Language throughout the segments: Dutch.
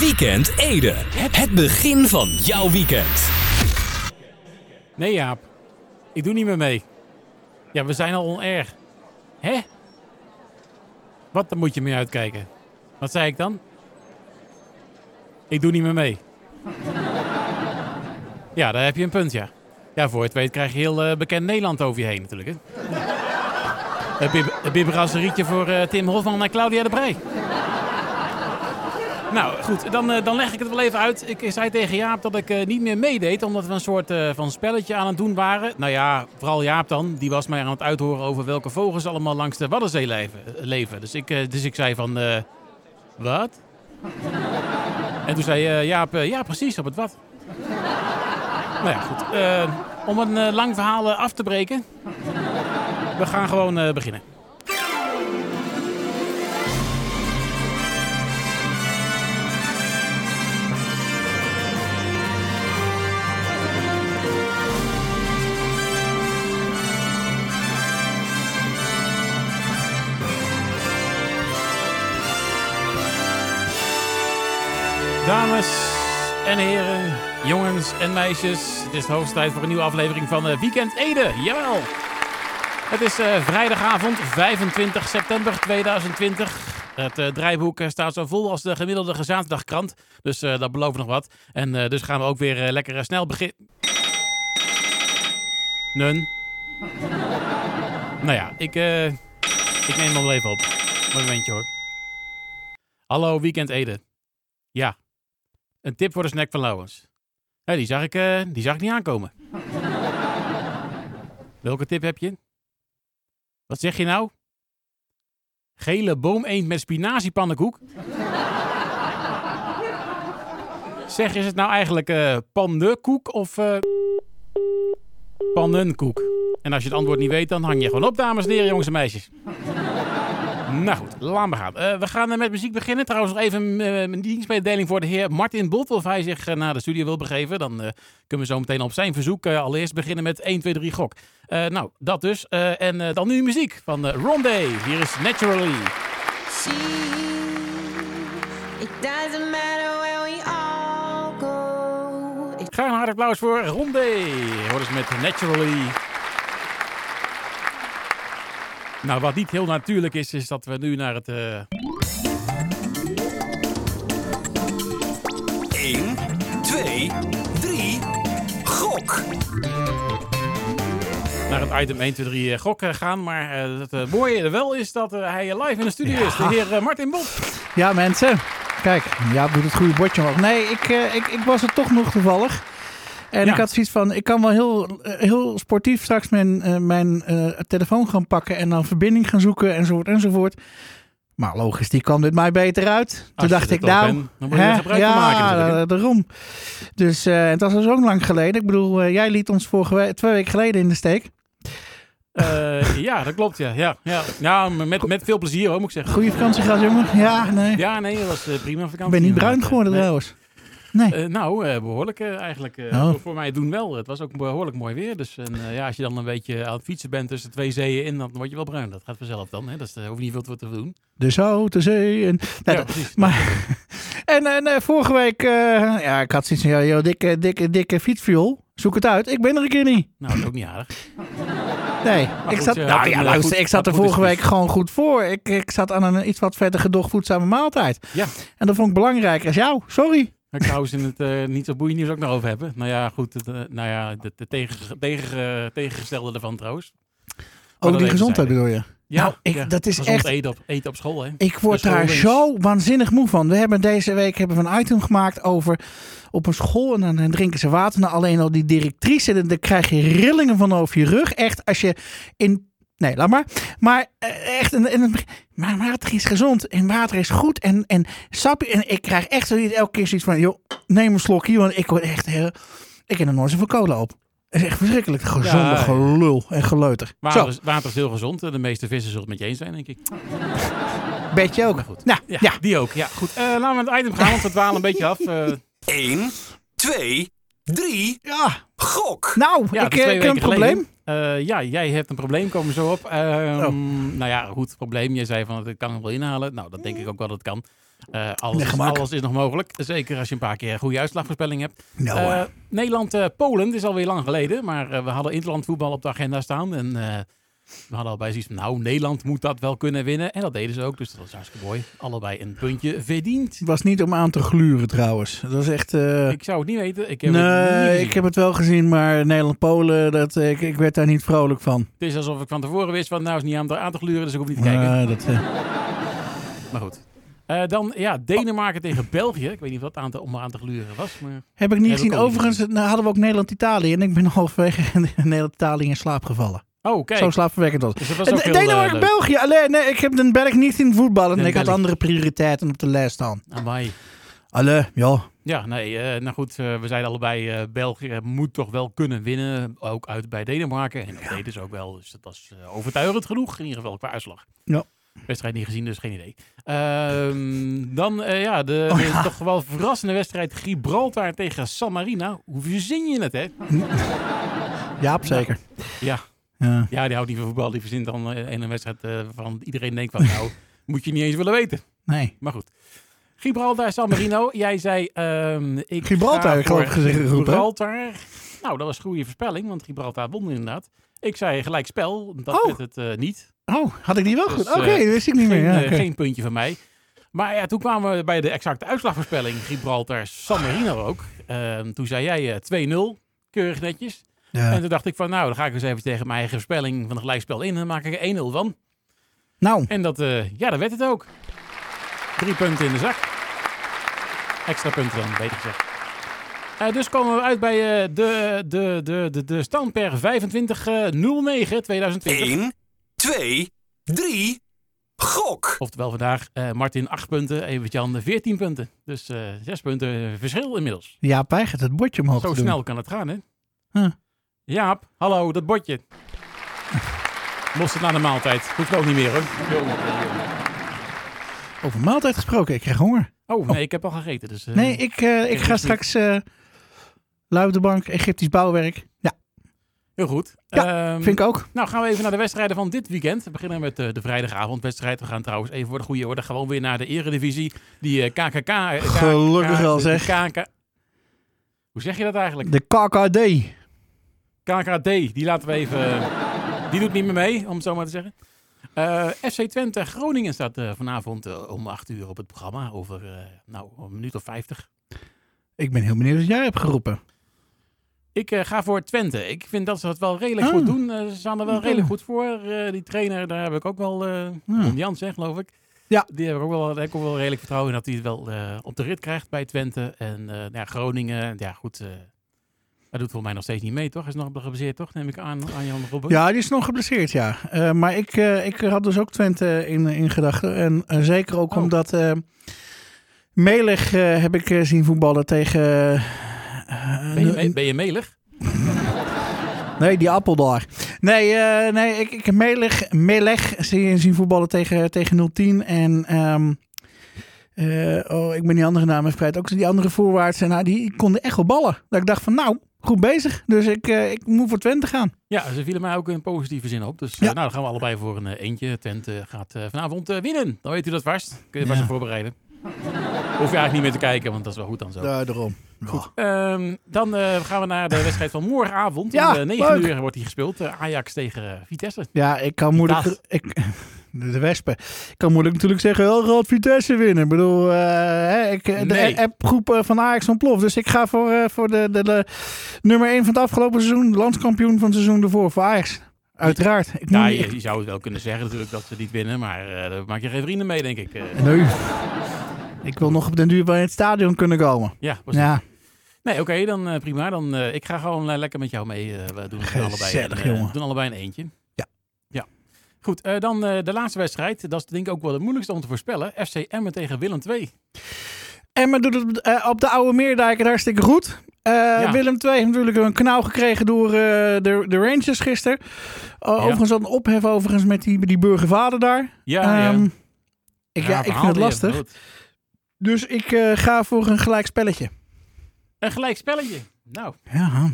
Weekend Ede. Het begin van jouw weekend. Nee, Jaap. Ik doe niet meer mee. Ja, we zijn al onerg. Hè? Wat, dan moet je mee uitkijken. Wat zei ik dan? Ik doe niet meer mee. Ja, daar heb je een punt, ja. Ja, voor het weet krijg je heel eh, bekend Nederland over je heen natuurlijk. Hè? Het bib- Het bibberaserietje voor eh, Tim Hofman en Claudia de Brij. Nou, goed, dan, eh, dan leg ik het wel even uit. Ik zei tegen Jaap dat ik eh, niet meer meedeed, omdat we een soort eh, van spelletje aan het doen waren. Nou ja, vooral Jaap dan. Die was mij aan het uithoren over welke vogels allemaal langs de Waddenzee leven. Dus, ik, dus ik zei van, wat? en toen zei Jaap, ja precies, op het wat. nou ja, goed. Om een lang verhaal af te breken. We gaan gewoon beginnen. Dames en heren, jongens en meisjes. Het is de hoogste tijd voor een nieuwe aflevering van eh, Weekend Ede. Jawel! Het is eh, vrijdagavond 25 september 2020. Het eh, draaiboek staat zo vol als de gemiddelde zaterdagkrant. Dus dat belooft nog wat. En dus gaan we ook weer lekker snel beginnen. Nun. nou ja, ik, ik neem hem wel even op. Momentje hoor. Hallo, Weekend Ede. Ja, een tip voor de snack van Lauwens. Die, zag ik, eh, die zag ik niet aankomen. Welke tip heb je? Wat zeg je nou? Gele boomeend met spinaziepannenkoek? zeg, is het nou eigenlijk eh pannenkoek of eh pannenkoek? En als je het antwoord niet weet, dan hang je gewoon op, dames en heren, jongens en meisjes. Nou goed, laat maar gaan. Eh, we gaan eh, met muziek beginnen. Trouwens, nog even eh, een dienstmededeling voor de heer Martin Bot. Of hij zich naar de studio wil begeven. Dan kunnen we zo meteen op zijn verzoek allereerst beginnen met 1, 2, 3 gok. Nou, dat dus. En dan nu muziek van uh, Rondé. Hier is Naturally. See, it doesn't matter where we all go. Graag een hard applaus voor Rondé. Hoor eens met Naturally. Nou, wat niet heel natuurlijk is, is dat we nu naar het... eh, 1, 2, 3, gok. naar het item 1, 2, 3 eh, gok eh, gaan. Maar eh, het eh, mooie er wel is dat hij live in de studio is. De heer Martin Bot. Ja, mensen. Kijk, ja, doet het goede bordje omhoog. Nee, ik, ik, ik was er toch nog toevallig. En Ja. ik had zoiets van, ik kan wel heel, eh, heel sportief straks mijn, eh, mijn eh, telefoon gaan pakken en dan verbinding gaan zoeken enzovoort enzovoort. Maar logisch, die kwam dit mij beter uit. Toen dacht ik, nou, dan moet je hè, gebruik ja, van maken eh, daarom. Dus het was al zo lang geleden. Ik bedoel, jij liet ons vorige we- twee weken geleden in de steek. Ja, dat klopt, ja. Ja, ja. ja met, met veel plezier hoor, moet ik zeggen. Goede vakantie gehad, jongen. Ja, nee. Ja, nee, dat was eh, prima vakantie. ik ben niet bruin geworden nee. trouwens. Nee. Eh, nou, eh, behoorlijk eh, eigenlijk. Oh. voor, mij doen wel. Het was ook behoorlijk mooi weer. Dus en, ja, als je dan een beetje aan het fietsen bent tussen twee zeeën in, dan word je wel bruin. Dat gaat vanzelf dan. Hè? Dat hoef je niet veel te doen. De Zoute Zee. En, nou, ja, dat- precies. Maar, en, en vorige week, ja, ik had zoiets van, joh, dikke, dikke, dikke fietsviool. Zoek het uit. Ik ben er een keer niet. Nou, dat is ook niet aardig. Nee, ik goed, zat, nou ja, luister, goed- ik zat er vorige week gewoon goed voor. Ik, ik zat aan een iets wat verder gedocht voedzame maaltijd. Ja. En dat vond ik belangrijker als jou. Sorry. Ik trouwens in het eh, niet zo boeiend nieuws ook nog over hebben. Nou ja, goed. Het, eh, nou ja, de, de tegen, tegen, tegengestelde ervan trouwens. Over die gezondheid bedoel je? Ja, Nou, ik- ja, dat is echt- Eten op, eten op school, hè? Ik word De daar zo waanzinnig moe van. We hebben deze week hebben we een item gemaakt over op een school en dan, drinken ze water. Nou, alleen al die directrice, dan krijg je rillingen van over je rug. Echt als je in. Nee, laat maar. Maar eh, echt, en, en, maar water is gezond en water is goed en, en sap. En ik krijg echt zo elke keer zoiets van, joh, neem een slokje, want ik word echt heel. Ik heb er nooit zoveel cola op. Het is echt verschrikkelijk gezonde Ja, gelul en geleuter. Water, Zo, is, water is heel gezond. De meeste vissen zullen het met je eens zijn, denk ik. bedje ook. Maar goed. Nou, Ja, ja. die ook. Ja, goed. Eh, laten we het item gaan, want we dwalen een beetje af. Eh, 1, 2, 3, ja. gok. Nou, ja, ik, twee heb een probleem. Eh, ja, jij hebt een probleem, komen zo op. Ehm, Oh. Nou ja, goed, probleem. Je zei van, dat kan ik wel inhalen. Nou, dat denk ik ook wel dat het kan. Eh, alles, is, alles is nog mogelijk. Zeker als je een paar keer goede uitslagvoorspelling hebt. Nou, Eh. Nederland-Polen, is alweer lang geleden. Maar we hadden interlandvoetbal op de agenda staan. En we hadden al bij zoiets van, nou, Nederland moet dat wel kunnen winnen. En dat deden ze ook, dus dat was hartstikke mooi. Allebei een puntje verdiend. Het was niet om aan te gluren trouwens. Dat was echt... eh, Ik zou het niet weten. Ik heb het niet nee, gezien. ik heb het wel gezien, maar Nederland-Polen, dat, eh, ik, ik werd daar niet vrolijk van. Het is alsof ik van tevoren wist van, nou is niet aan, aan te gluren, dus ik hoef niet te kijken. Dat, eh, Maar goed. Dan, ja, Denemarken tegen België. Ik weet niet wat aan te, om aan te gluren was, maar... heb ik niet gezien. niet Overigens nou, hadden we ook Nederland-Italië. En ik ben halverwege Nederland-Italië in slaap gevallen. Oh, kijk. Zo slaapverwekkend was Dus was heel, eh, leuk. Denemarken-België. Alleen, nee, ik heb den Belg niet in voetballen. Den En ik had andere prioriteiten op de lijst staan. Amai. Allee, ja. Ja, nee, eh, nou goed, eh, we zeiden allebei, België moet toch wel kunnen winnen, ook uit bij Denemarken. En dat deden ze ook wel, dus dat was overtuigend genoeg, in ieder geval qua uitslag. Ja. Wedstrijd niet gezien, dus geen idee. Ehm, dan, ja, de, Oh, ja. toch wel verrassende wedstrijd Gibraltar tegen San Marino. Hoe verzin je het, hè? Jaap, zeker. Ja, Ja. ja die houdt niet van voetbal, die verzint dan eh, een wedstrijd eh, van iedereen denkt van, nou, moet je niet eens willen weten. Nee. Maar goed. Gibraltar, San Marino. Jij zei... ehm ik Gibraltar, ik geloof gezegd hè? Gibraltar. Nou, dat was een goede voorspelling, want Gibraltar won inderdaad. Ik zei gelijk spel. Dat Oh. werd het eh, niet. Oh, had ik die wel Dus, goed? Oké, eh, dat wist ik niet Geen, meer. Ja, eh, geen puntje van mij. Maar ja, toen kwamen we bij de exacte uitslagvoorspelling. Gibraltar, San Marino ook. Ehm, toen zei jij eh 2-0. Keurig netjes. Ja. En toen dacht ik van, nou, dan ga ik eens even tegen mijn eigen voorspelling van een gelijkspel in. En dan maak ik er 1-0 van. Nou, En dat, eh, ja, dat werd het ook. Drie punten in de zak. Extra punten dan, beter gezegd. Eh, dus komen we uit bij eh, de, de, de, de, de stand per 25-09 2020. 1, 2, 3, gok! Oftewel vandaag eh, Martin 8 punten, Evert-Jan 14 punten. Dus eh 6 punten verschil inmiddels. Jaap weigert het bordje omhoog Zo doen. snel kan het gaan, hè? Huh. Jaap, hallo, dat bordje. Moest het na de maaltijd. Hoeft ook niet meer, hoor. Over maaltijd gesproken, ik krijg honger. Oh, nee, ik heb al gegeten. Dus, eh, Nee, ik, eh, ik even ga straks eh lui op de bank, Egyptisch bouwwerk. Ja, Heel goed. Ja, Ehm, vind ik ook. Nou, gaan we even naar de wedstrijden van dit weekend. We beginnen met eh, de vrijdagavondwedstrijd. We gaan trouwens even voor de goede orde gewoon weer naar de eredivisie. Die eh, KKK... eh, Gelukkig wel, de zeg. KK... Hoe zeg je dat eigenlijk? De KKD. KKD, die laten we even... die doet niet meer mee, om het zo maar te zeggen. Eh, FC Twente Groningen staat eh, vanavond eh, om 8 uur op het programma. Over, eh, nou, een minuut of 50. Ik ben heel benieuwd wat jij hebt geroepen. Ik eh, ga voor Twente. Ik vind dat ze het wel redelijk Ah. goed doen. Eh, ze staan er wel redelijk goed voor. Eh, die trainer, daar heb ik ook wel... eh Ja. Ron Jans, hè, geloof ik. Ja. Die heb ik ook wel, daar heb ik ook wel redelijk vertrouwen in dat hij het wel eh, op de rit krijgt bij Twente. En eh, ja, Groningen, ja goed... hij doet volgens mij nog steeds niet mee, toch? Hij is nog gebaseerd, toch? Neem ik aan, aan Jan Robben. Ja, die is nog geblesseerd, ja. Eh, maar ik, eh, ik had dus ook Twente in, in gedachten. En eh, zeker ook Oh. omdat Melig heb ik zien voetballen tegen... Ben je, ben je melig? Nee, die appel daar. Nee, nee ik, ik heb Melig, Meleg zien, zien voetballen tegen, tegen 010. En ehm, eh, oh, ik ben die andere naam even kwijt. Ook die andere voorwaarts. En nou, die konden echt wel ballen. Dat ik dacht van nou, goed bezig. Dus ik, eh, ik moet voor Twente gaan. Ja, ze vielen mij ook in positieve zin op. Dus eh, Ja. nou, dan gaan we allebei voor een eh, eentje. Twente gaat vanavond winnen. Dan weet u dat vast. Kun je vast Ja. voorbereiden. Hoef je eigenlijk niet meer te kijken, want dat is wel goed dan zo. Ja, daarom. Goed. Ehm, dan gaan we naar de wedstrijd van morgenavond. Ja, Om eh, 9 leuk. uur wordt die gespeeld. Ajax tegen Vitesse. Ja, ik kan moeilijk... Ik, de, Wespen. Ik kan moeilijk natuurlijk zeggen, heel gaat Vitesse winnen. Ik bedoel, eh, ik, de Nee. appgroep eh, van Ajax ontploft. Dus ik ga voor, eh, voor de, de, de nummer 1 van het afgelopen seizoen. Landskampioen van het seizoen ervoor, voor Ajax. Uiteraard. Ik moet- je, zou het wel kunnen zeggen natuurlijk dat ze niet winnen. Maar daar maak je geen vrienden mee, denk ik. Nee. Ik wil nog op den duur in het stadion kunnen komen. ja, precies. Ja, Nee, oké, dan prima. Dan, ik ga gewoon lekker met jou mee. we doen het allebei, Gezellig, een, jongen. doen allebei een eentje. Ja. Ja. Goed, eh, dan eh, de laatste wedstrijd. Dat is denk ik ook wel het moeilijkste om te voorspellen. FC Emmen tegen Willem II. Emmen doet het eh, op de Oude Meerdijk hartstikke goed. Willem II heeft natuurlijk een knauw gekregen door de, de Rangers gisteren. Uh, Overigens had een ophef overigens met die, die burgervader daar. Ja, Ehm, ja. Ik, ja, Ja, ik vind het lastig. Dus ik ga voor een gelijk spelletje. Een gelijk spelletje. Nou, Ja.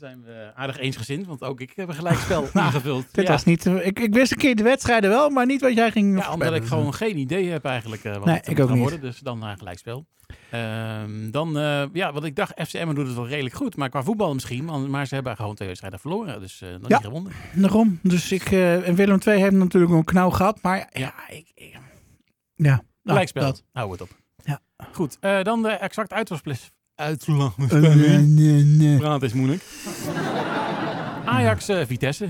Dan zijn we aardig eensgezind, want ook ik heb een gelijkspel aangevuld. Dit ja. was niet, ik, ik wist een keer de wedstrijden wel, maar niet wat jij ging Ja, omdat ik gewoon geen idee heb eigenlijk eh, wat Nee, het ik ook niet. worden. Dus dan een gelijkspel. Ehm, dan, eh, ja, wat ik dacht, FCM doet het wel redelijk goed. Maar qua voetbal misschien. want- Maar ze hebben gewoon twee wedstrijden verloren. Dus eh nog Ja. niet gewonnen. Daarom. Dus ik, eh, en Willem II heeft natuurlijk een knauw gehad, maar ja, ik, ik- ja. Nou, Gelijkspel. Hou het op. Ja. Goed, eh, dan de exact uitwasplis. Uitslag. Eh, nee, nee, nee. Praat is moeilijk. Ajax, eh, Vitesse.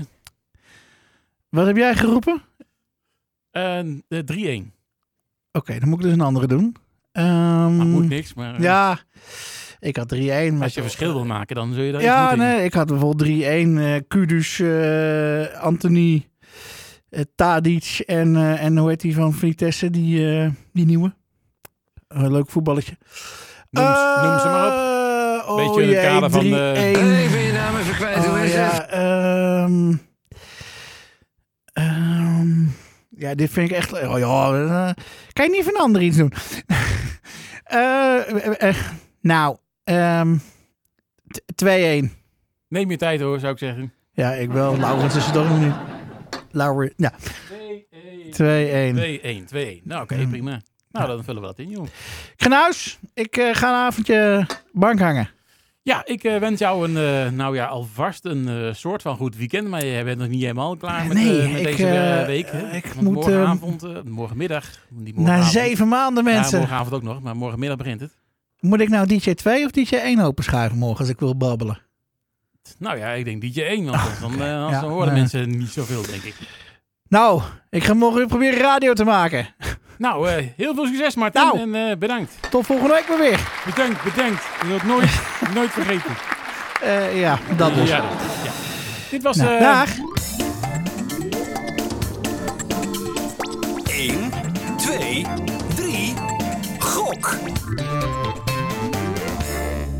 Wat heb jij geroepen? Eh, de 3-1. Oké, dan moet ik dus een andere doen. Ehm, Maar moet niks. Maar eh, Ja, ik had 3-1. maar- als je verschil wil maken, dan zul je daar Ja, nee, ik had bijvoorbeeld 3-1. eh Kudus, eh, Anthony, eh, Tadic en, eh, en hoe heet die van Vitesse, die, eh, die nieuwe. Leuk voetballetje. Noem, noem ze maar op. Eh, Beetje oh in het kader van de- 3-1. Even je naam even kwijt, hoe Oh, is het? ja, ehm, ehm, ja, dit vind ik echt... Oh ja, eh, kan je niet van een ander iets doen? Eh, eh, eh, nou, ehm, t- 2-1. Neem je tijd hoor, zou ik zeggen. Ja, ik wel. Laurens is er toch nog niet. Laurens, ja, 2-1. 2-1. 2-1, 2-1. Nou, oké, prima. Nou, dan vullen we dat in, joh. Huis. Ik eh, ga een avondje bank hangen. Ja, ik eh, wens jou een, eh, nou ja, alvast een soort van goed weekend. Maar je bent nog niet helemaal klaar met, Nee, met ik, deze week. Hè? ik moet, morgenavond, morgenmiddag. Die Na zeven maanden, Ja, mensen. morgenavond ook nog, maar morgenmiddag begint het. Moet ik nou DJ 2 of DJ 1 openschuiven morgen als ik wil babbelen? Nou ja, ik denk DJ 1, want anders dan, anders Ja, dan horen mensen niet zoveel, denk ik. Nou, ik ga morgen weer proberen radio te maken. Nou, eh, heel veel succes, Martin. Nou. En eh, bedankt. Tot volgende week maar weer. Bedankt, bedankt. Je zult het nooit, nooit vergeten. Eh, ja, dat dus. Ja, dit, ja. dit was... Nou, eh, dag. 1, 2, 3, gok.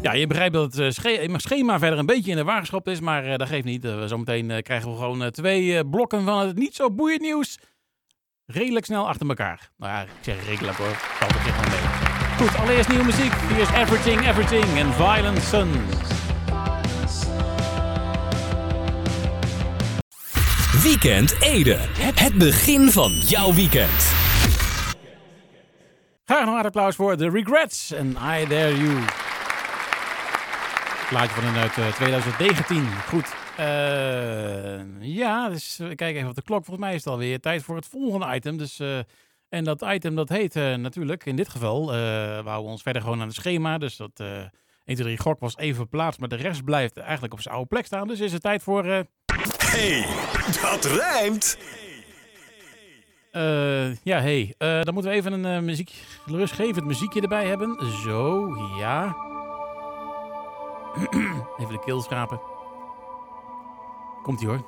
Ja, je begrijpt dat het eh, sche- schema verder een beetje in de geschopt is, maar eh, dat geeft niet. Zometeen eh, krijgen we gewoon eh, twee eh, blokken van het niet zo boeiend nieuws. Redelijk snel achter elkaar. Nou ja, ik zeg redelijk hoor. Valt op zich wel mee. Goed, allereerst nieuwe muziek. Hier is Everything, Everything en Violent Sun. Weekend Ede. Het begin van jouw weekend. Graag nog een applaus voor The Regrets en I Dare You. Plaatje van uit eh, 2019. Goed. Eh, ja, dus uh, kijk even op de klok. Volgens mij is het alweer tijd voor het volgende item. Dus, uh, en dat item dat heet uh, natuurlijk, in dit geval, we houden ons verder gewoon aan het schema. Dus dat 1, 2, 3 gok was even verplaatst, maar de rest blijft eigenlijk op zijn oude plek staan. Dus is het tijd voor... hey, dat rijmt! Uh, ja, hey. Uh, dan moeten we even een uh, muziek, rustgevend muziekje erbij hebben. Zo, ja. even de keel schrapen. Komt-ie hoor.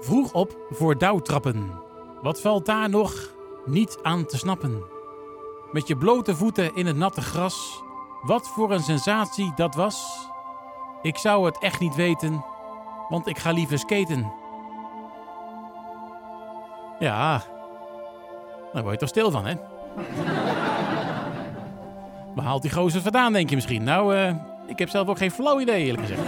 Vroeg op voor douwtrappen. Wat valt daar nog niet aan te snappen? Met je blote voeten in het natte gras. Wat voor een sensatie dat was. Ik zou het echt niet weten, want ik ga liever skaten. Ja, daar word je toch stil van, hè? Waar haalt die gozer vandaan, denk je misschien? Nou, uh, ik heb zelf ook geen flauw idee, eerlijk gezegd.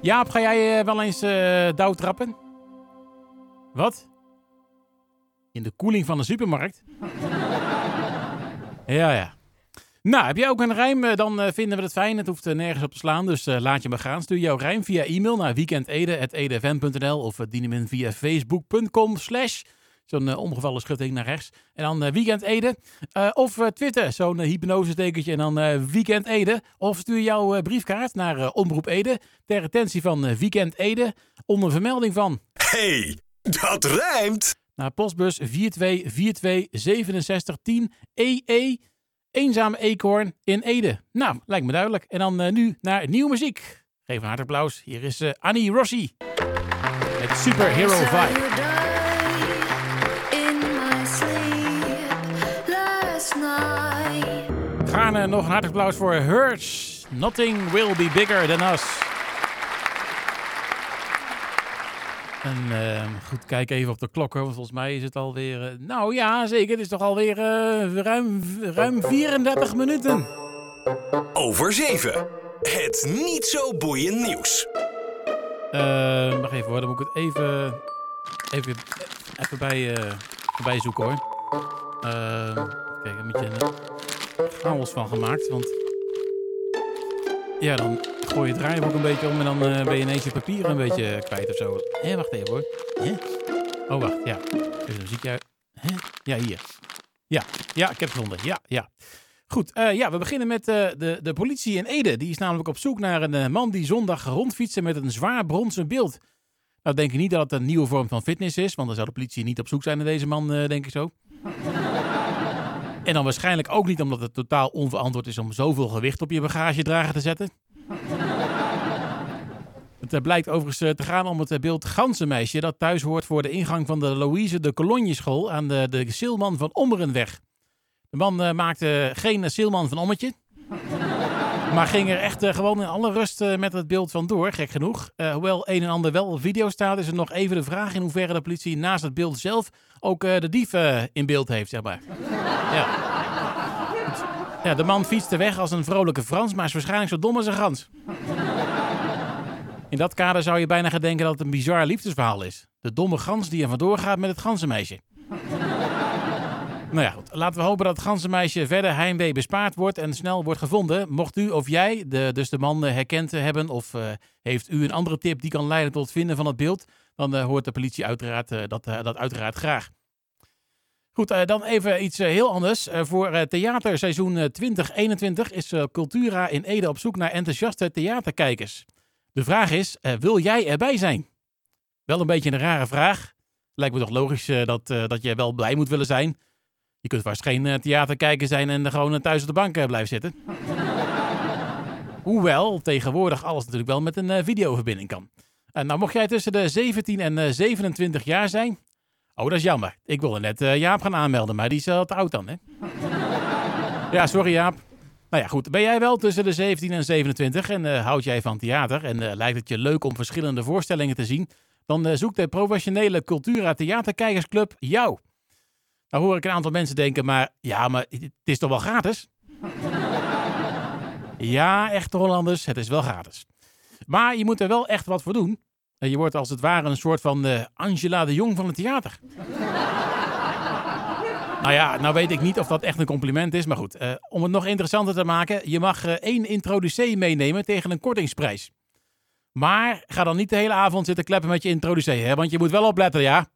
Jaap, ga jij uh, wel eens uh, douwtrappen? Wat? In de koeling van de supermarkt? ja, ja. Nou, heb jij ook een rijm? Dan vinden we het fijn. Het hoeft nergens op te slaan, dus laat je maar gaan. Stuur jouw rijm via e-mail naar weekendede.edfm.nl of dien via facebook.com slash zo'n omgevallen schutting naar rechts. En dan weekendede. of Twitter, zo'n hypnosestekentje en dan weekendede. Of stuur jouw briefkaart naar Omroep Ede ter attentie van Weekend Ede onder vermelding van... Hey, dat rijmt! Naar postbus 42426710 EE Eenzame Eekhoorn in Ede. Nou, lijkt me duidelijk. En dan uh, nu naar nieuwe muziek. Geef een hard applaus. Hier is uh, Annie Rossi. Met Superhero Vibe. Nog een hard applaus voor Hurts. Nothing will be bigger than us. En uh, goed, kijk even op de klok, hoor, want volgens mij is het alweer... Uh, nou ja, zeker, het is toch alweer uh, ruim, ruim 34 minuten. Over 7. Het niet zo boeiend nieuws. Eh, wacht even hoor, dan moet ik het even, even, even bij, eh, bij zoeken hoor. Eh, kijk, een beetje chaos van gemaakt, want... Ja, dan gooi je het draaiboek een beetje om en dan eh, ben je ineens je papieren een beetje kwijt of zo. Hé, wacht even hoor. Oh, wacht, ja. Even muziek uit. Hè? Ja, hier. Ja, ja, ik heb het gevonden. Ja, ja. Goed, eh, ja, we beginnen met eh, de, de politie in Ede. Die is namelijk op zoek naar een man die zondag rondfietste met een zwaar bronzen beeld. Nou, denk ik niet dat het een nieuwe vorm van fitness is, want dan zou de politie niet op zoek zijn naar deze man, denk ik zo. En dan waarschijnlijk ook niet omdat het totaal onverantwoord is om zoveel gewicht op je bagagedrager te zetten. Het eh, blijkt overigens eh, te gaan om het eh, beeld ganzenmeisje dat thuis hoort voor de ingang van de Louise de Cologne school aan de, de Silman van Ommerenweg. De man maakte geen Silman van Ommetje. Maar ging er echt eh, gewoon in alle rust eh, met het beeld vandoor, gek genoeg. Eh, hoewel een en ander wel op video staat, is er nog even de vraag in hoeverre de politie naast het beeld zelf ook de dief in beeld heeft, zeg maar. Ja. Ja, de man fietste weg als een vrolijke Frans, maar is waarschijnlijk zo dom als een gans. In dat kader zou je bijna gaan denken dat het een bizar liefdesverhaal is. De domme gans die er vandoor gaat met het ganzenmeisje. Nou ja. Laten we hopen dat het ganzenmeisje verder heimwee bespaard wordt en snel wordt gevonden. Mocht u of jij, de, dus de man, eh, herkend hebben of eh, heeft u een andere tip die kan leiden tot het vinden van het beeld, dan eh, hoort de politie uiteraard, dat, dat uiteraard graag. Goed, dan even iets heel anders. Voor theaterseizoen eh, 2021 is Cultura in Ede op zoek naar enthousiaste theaterkijkers. De vraag is, wil jij erbij zijn? Wel een beetje een rare vraag. Lijkt me toch logisch dat, dat jij wel blij moet willen zijn. Je kunt vast geen eh, theaterkijker zijn en gewoon eh, thuis op de bank eh, blijven zitten. Hoewel tegenwoordig alles natuurlijk wel met een videoverbinding kan. En nou, mocht jij tussen de 17 en eh, 27 jaar zijn. Oh, dat is jammer. Ik wilde net Jaap gaan aanmelden, maar die is al te oud dan, hè? ja, sorry Jaap. Nou ja, goed. Ben jij wel tussen de 17 en 27 en eh, houd jij van theater en lijkt het je leuk om verschillende voorstellingen te zien, dan eh, zoekt de professionele Cultura Theaterkijkersclub jou. Nou hoor ik een aantal mensen denken, maar ja, maar het is toch wel gratis? ja, echte Hollanders, het is wel gratis. Maar je moet er wel echt wat voor doen. En je wordt als het ware een soort van eh, Angela de Jong van het theater. nou ja, nou weet ik niet of dat echt een compliment is, maar goed. eh, om het nog interessanter te maken, je mag eh, één introducee meenemen tegen een kortingsprijs. Maar ga dan niet de hele avond zitten kleppen met je introducee, hè? want je moet wel opletten, ja.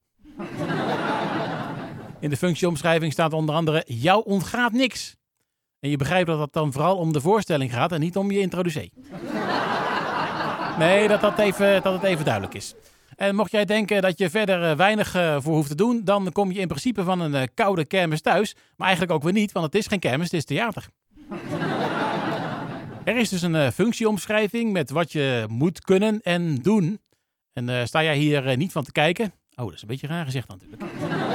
In de functieomschrijving staat onder andere, jou ontgaat niks. En je begrijpt dat het dan vooral om de voorstelling gaat en niet om je introducee. Nee, dat, dat, even, dat het even duidelijk is. En mocht jij denken dat je verder eh, weinig eh, voor hoeft te doen, dan kom je in principe van een eh, koude kermis thuis. Maar eigenlijk ook weer niet, want het is geen kermis, het is theater. er is dus een functieomschrijving met wat je moet kunnen en doen. En sta jij hier niet van te kijken? Oh, dat is een beetje raar gezegd natuurlijk.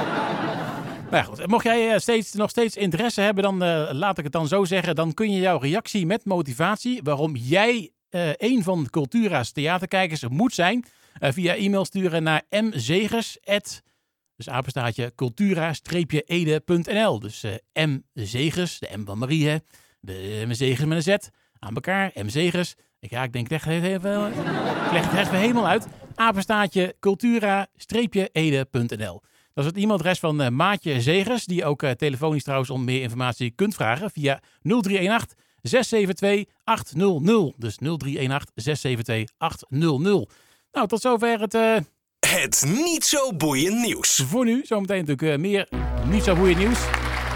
Maar goed, mocht jij eh, steeds, nog steeds interesse hebben, dan eh, laat ik het dan zo zeggen. Dan kun je jouw reactie met motivatie, waarom jij eh, een van Cultura's theaterkijkers moet zijn, via e-mail sturen naar mzegers. Dus apenstaartje cultura-ede.nl. Dus mzegers, de M van Marie, hè. De mzegers met een Z. Aan elkaar, mzegers. Ik, ja, ik denk, leg het even, ik het even helemaal uit. Apenstaartje cultura-ede.nl. Dat is het e-mailadres van eh, Maatje Zegers, die ook eh, telefonisch trouwens om meer informatie kunt vragen via 0318 672 800. Dus 0318 672 800. Nou, tot zover het eh, Het niet zo boeiend nieuws. voor nu. Zometeen natuurlijk meer niet zo boeiend nieuws.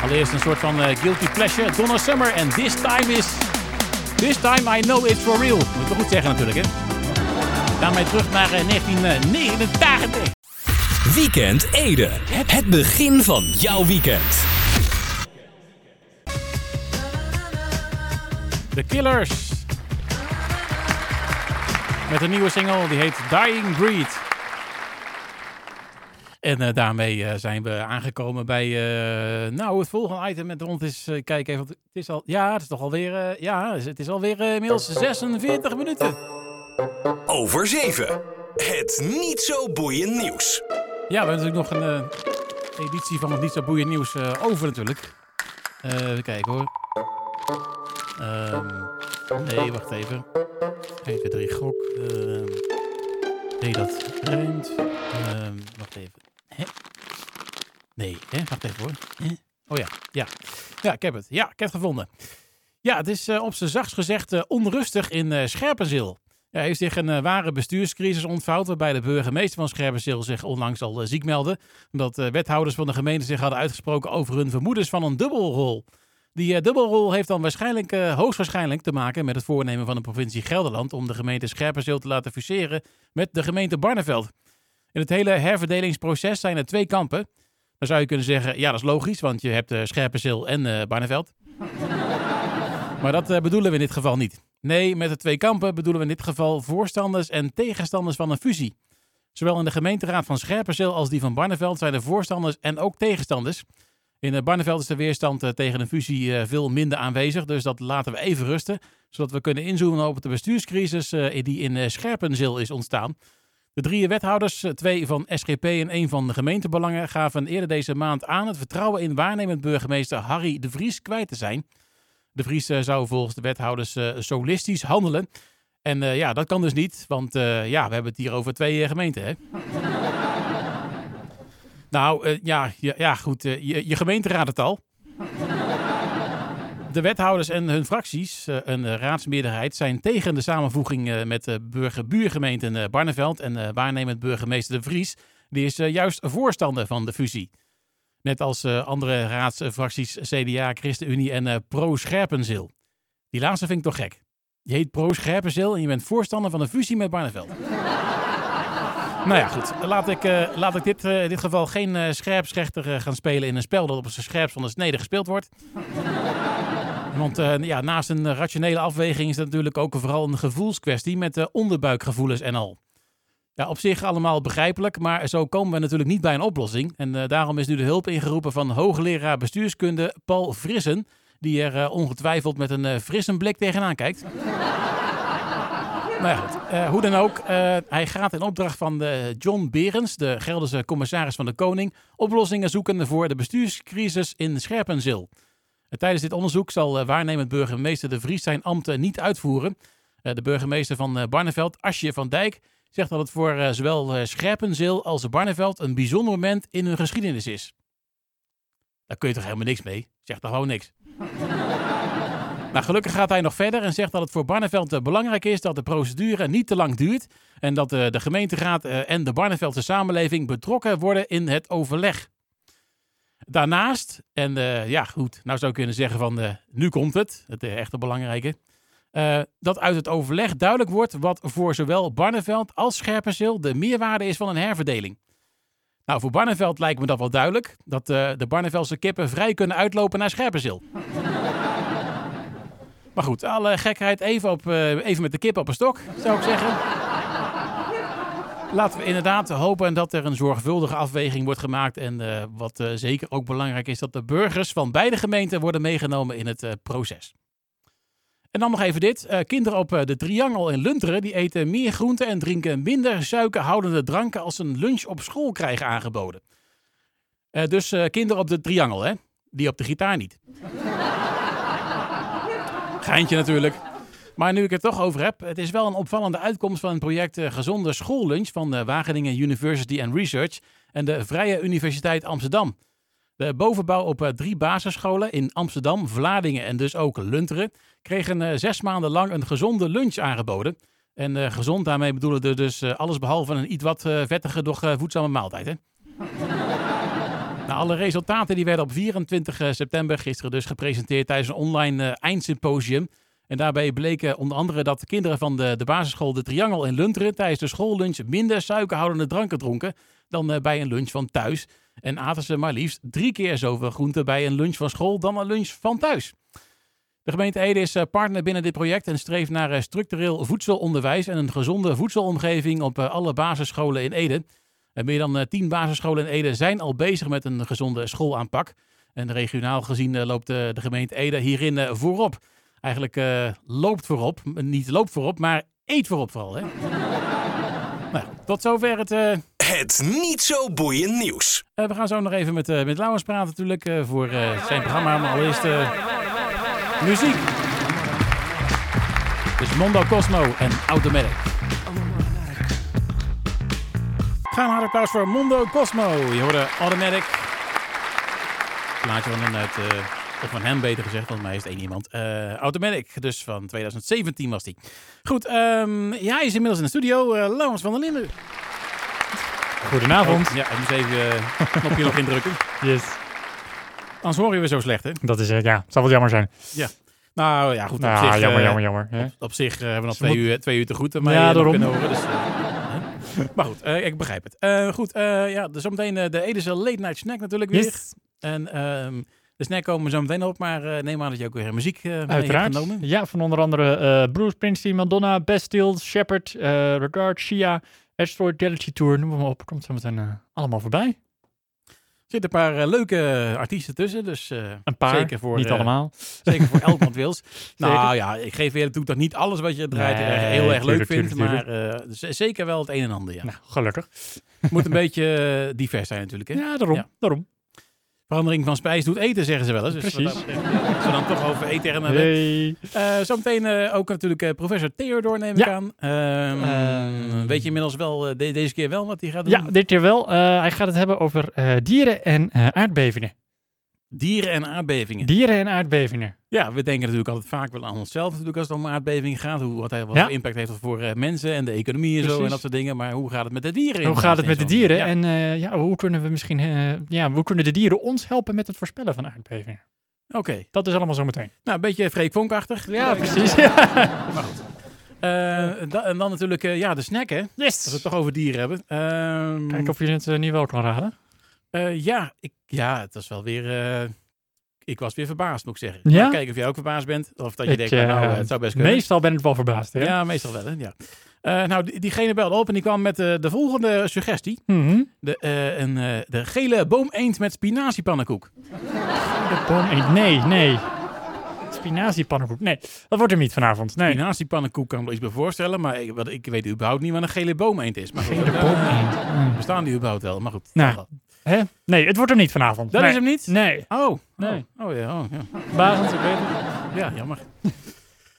Allereerst een soort van guilty pleasure. Donna Summer en This Time is... This Time I Know It's For Real. Moet ik wel goed zeggen natuurlijk, hè. Daarmee terug naar eh, 1989. Weekend Ede. Het begin van jouw weekend. The Killers. Met een nieuwe single, die heet Dying Breed. En eh, daarmee eh, zijn we aangekomen bij eh, nou, het volgende item met rond is. kijk even, het is al. Ja, het is toch alweer. ja, het is alweer inmiddels 46 minuten. Over 7. Het niet zo boeiend nieuws. Ja, we hebben natuurlijk nog een eh, editie van het niet zo boeiend nieuws eh, over natuurlijk. Eh, even kijken hoor. Ehm, Nee, wacht even. 1, 2, 3, gok. Ehm, nee, dat rijmt. Ehm, wacht even. Nee, hè? wacht even hoor. Oh ja, ja. Ja, ik heb het. Ja, ik heb het gevonden. Ja, het is op zijn zachtst gezegd onrustig in Scherpenzeel. Ja, heeft zich een eh, ware bestuurscrisis ontvouwd, waarbij de burgemeester van Scherpenzeel zich onlangs al eh, ziek meldde. Omdat eh, wethouders van de gemeente zich hadden uitgesproken over hun vermoedens van een dubbelrol. Die dubbelrol heeft dan waarschijnlijk, hoogstwaarschijnlijk te maken met het voornemen van de provincie Gelderland om de gemeente Scherpenzeel te laten fuseren met de gemeente Barneveld. In het hele herverdelingsproces zijn er twee kampen. Dan zou je kunnen zeggen, ja dat is logisch, want je hebt eh, Scherpenzeel en Barneveld. maar dat bedoelen we in dit geval niet. Nee, met de twee kampen bedoelen we in dit geval voorstanders en tegenstanders van een fusie. Zowel in de gemeenteraad van Scherpenzeel als die van Barneveld zijn er voorstanders en ook tegenstanders. In Barneveld is de weerstand eh, tegen een fusie eh, veel minder aanwezig, dus dat laten we even rusten, zodat we kunnen inzoomen op de bestuurscrisis eh, die in Scherpenzeel is ontstaan. De drie wethouders, twee van SGP en één van de gemeentebelangen, gaven eerder deze maand aan het vertrouwen in waarnemend burgemeester Harry de Vries kwijt te zijn. De Vries eh, zou volgens de wethouders eh, solistisch handelen. En eh, ja, dat kan dus niet, want ja, we hebben het hier over twee gemeenten, hè? nou, ja, ja, goed, je, je gemeente raadt het al. De wethouders en hun fracties, een raadsmeerderheid, zijn tegen de samenvoeging met de burgerbuurgemeenten eh, Barneveld en waarnemend burgemeester De Vries. Die is juist voorstander van de fusie. Net als eh, andere raadsfracties CDA, ChristenUnie en eh, Pro Scherpenzeel. Die laatste vind ik toch gek. Je heet Pro Scherpenzeel en je bent voorstander van een fusie met Barneveld. nou ja, goed. Laat ik, eh, laat ik dit, in dit geval geen eh scherpsrechter gaan spelen in een spel dat op zijn scherpst van de snede gespeeld wordt. Want ja, naast een rationele afweging is het natuurlijk ook vooral een gevoelskwestie met onderbuikgevoelens en al. Ja, op zich allemaal begrijpelijk, maar zo komen we natuurlijk niet bij een oplossing. En eh, daarom is nu de hulp ingeroepen van hoogleraar bestuurskunde Paul Frissen, die er eh, ongetwijfeld met een eh frisse blik tegenaan kijkt. Nou goed. Eh, hoe dan ook, eh, hij gaat in opdracht van John Berens, de Gelderse commissaris van de Koning, oplossingen zoeken voor de bestuurscrisis in Scherpenzeel. Eh, tijdens dit onderzoek zal eh, waarnemend burgemeester De Vries zijn ambt eh, niet uitvoeren. Eh, de burgemeester van eh, Barneveld, Asje van Dijk, zegt dat het voor eh, zowel eh, Scherpenzeel als Barneveld een bijzonder moment in hun geschiedenis is. Daar kun je toch helemaal niks mee? Zegt toch gewoon niks. Nou, gelukkig gaat hij nog verder en zegt dat het voor Barneveld eh, belangrijk is dat de procedure niet te lang duurt en dat de gemeenteraad en de Barneveldse samenleving betrokken worden in het overleg. Daarnaast, en ja goed, nou zou ik kunnen zeggen van nu komt het, het echte belangrijke, eh, dat uit het overleg duidelijk wordt wat voor zowel Barneveld als Scherpenzeel de meerwaarde is van een herverdeling. Nou, voor Barneveld lijkt me dat wel duidelijk, dat eh, de Barneveldse kippen vrij kunnen uitlopen naar Scherpenzeel. Maar goed, alle gekheid even, op, eh, even met de kip op een stok, zou ik zeggen. Laten we inderdaad hopen dat er een zorgvuldige afweging wordt gemaakt. En wat zeker ook belangrijk is, dat de burgers van beide gemeenten worden meegenomen in het proces. En dan nog even dit. Eh, kinderen op eh, de Triangel in Lunteren die eten meer groenten en drinken minder suikerhoudende dranken als ze een lunch op school krijgen aangeboden. Eh, dus kinderen op de Triangel, hè? Die op de gitaar niet. Geintje natuurlijk. Maar nu ik het toch over heb, het is wel een opvallende uitkomst van het project Gezonde Schoollunch van de Wageningen University and Research en de Vrije Universiteit Amsterdam. De bovenbouw op eh, drie basisscholen in Amsterdam, Vlaardingen en dus ook Lunteren kregen eh, zes maanden lang een gezonde lunch aangeboden. En eh, gezond, daarmee bedoelen we dus alles behalve een iets wat vettige, doch voedzame maaltijd. Hè? Nou, alle resultaten die werden op 24 september gisteren dus gepresenteerd tijdens een online eindsymposium. En daarbij bleken onder andere dat de kinderen van de, de basisschool De Triangel in Lunteren tijdens de schoollunch minder suikerhoudende dranken dronken dan bij een lunch van thuis. En aten ze maar liefst drie keer zoveel groenten bij een lunch van school dan een lunch van thuis. De gemeente Ede is eh, partner binnen dit project en streeft naar eh, structureel voedselonderwijs en een gezonde voedselomgeving op eh, alle basisscholen in Ede. Meer dan tien basisscholen in Ede zijn al bezig met een gezonde schoolaanpak. En regionaal gezien loopt de gemeente Ede hierin voorop. Eigenlijk eh, loopt voorop, niet loopt voorop, maar eet voorop vooral. Hè? nou, tot zover het... Het niet zo boeiend nieuws. eh, we gaan zo nog even met, eh met Lauwers praten natuurlijk eh, voor zijn programma. Maar allereerst muziek. Dus Mondo Cosmo en Automatic. Gaan hard applaus voor Mondo Cosmo. Je hoorde Automatic. Plaatje van hen uit, of van hem beter gezegd, want mij is één iemand. Automatic, dus van 2017 was die. Goed, ja, hij is inmiddels in de studio. Laurens van der Linden. Goedenavond. Oh, ja, ik moest even eh, het knopje nog indrukken. Yes. Anders horen we zo slecht, hè? Dat is het, ja. Het zal wel jammer zijn. Nou ja, goed. Op Nou, zich, jammer, eh, jammer, jammer. hè? Op, op zich eh, hebben we nog twee moet- uur, twee uur te goed. Maar Ja, daarom. kunnen horen, dus, eh, maar goed, eh, ik begrijp het. Eh, goed, eh, ja, dus zometeen eh, de Edische Late Night Snack natuurlijk weer. Yes. En ehm, de snack komen we zo meteen op, maar eh, neem aan dat je ook weer muziek eh mee hebt Uiteraard. genomen. Ja, van onder andere eh, Bruce Springsteen, Madonna, Bastille, Shepard, eh Regard, Shia, Asteroid Galaxy Tour, noem maar op. Komt zo meteen eh, allemaal voorbij. Er zitten een paar eh, leuke artiesten tussen, dus eh, Een paar, zeker voor, niet eh, allemaal. zeker voor elk wat wils. nou ja, ik geef eerlijk toe dat niet alles wat je draait Nee, heel erg leuk vindt, maar eh, z- zeker wel het een en ander, ja. Nou, gelukkig. Moet een beetje eh, divers zijn natuurlijk, hè? Ja, daarom. Ja. daarom. Verandering van spijs doet eten, zeggen ze wel eens. Dus Precies. Als we dan toch over eten hebben. Hey. Eh, zometeen eh, ook natuurlijk eh, professor Theodor neem ik Ja. aan. Ehm, Ehm. weet je inmiddels wel de- deze keer wel wat hij gaat doen? Ja, dit keer wel. Eh, hij gaat het hebben over eh, dieren en eh, aardbevingen. Dieren en aardbevingen. Dieren en aardbevingen. Ja, we denken natuurlijk altijd vaak wel aan onszelf natuurlijk als het om aardbevingen gaat. Hoe, wat, wat Ja. impact heeft dat voor eh, mensen en de economie en zo en dat soort dingen. Maar hoe gaat het met de dieren? Hoe gaat het met de dieren? Ja. En eh, ja, hoe kunnen we misschien, eh, ja, hoe kunnen de dieren ons helpen met het voorspellen van aardbevingen? Oké, Dat is allemaal zo meteen. nou een beetje Freek Vonkachtig. Ja, precies. Da- en dan natuurlijk ja, de snack hè. Als we het Yes. toch over dieren hebben. Ehm, Kijk of je het eh, niet wel kan raden. Ja, ik, ja, het was wel weer. eh, ik was weer verbaasd, moet ik zeggen. Ja? Kijken of jij ook verbaasd bent. Of dat je Ik, denkt, nou, eh, het zou best kunnen. Meestal ben ik wel verbaasd. Hè? Ja, meestal wel. Hè? Ja. Eh, nou, die- diegene belde op en die kwam met de volgende suggestie. Mhm. De, eh, een, de gele boom-eend met spinaziepannenkoek. De boom eend. Nee, nee. Spinaziepannenkoek. Nee, dat wordt hem niet vanavond. Nee. Spinaziepannenkoek kan ik me iets bij voorstellen, maar ik, wat, ik weet überhaupt niet wat een gele boom-eend is. Maar Gele eh, boom eend. Mm. bestaan die überhaupt wel? Maar goed. Nou, Hè? Nee, het wordt hem niet vanavond. Dat nee. is hem niet? Nee. Oh, Nee. Oh, oh ja, oh, ja. Bazend, ik weet het. Ja, jammer.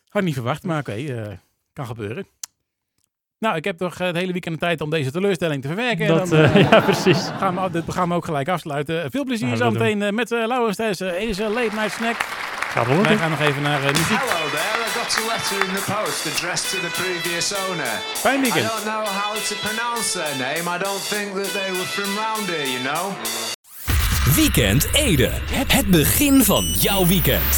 Had niet verwacht, maar oké, eh, kan gebeuren. Nou, ik heb toch eh, het hele weekend de tijd om deze teleurstelling te verwerken. En Dat, dan, eh, ja, precies. gaan we dit programma ook gelijk afsluiten. Veel plezier Nou, zo meteen eh, met uh, Laurens tijdens uh, Edische Late Night Snack. Gaat wel Wij gaan nog even naar muziek. Hello there, I got a letter in the post addressed to the previous owner. Fijn I don't know how to pronounce their name. I don't think that they were from round here, you know. Weekend Ede. Het begin van jouw weekend.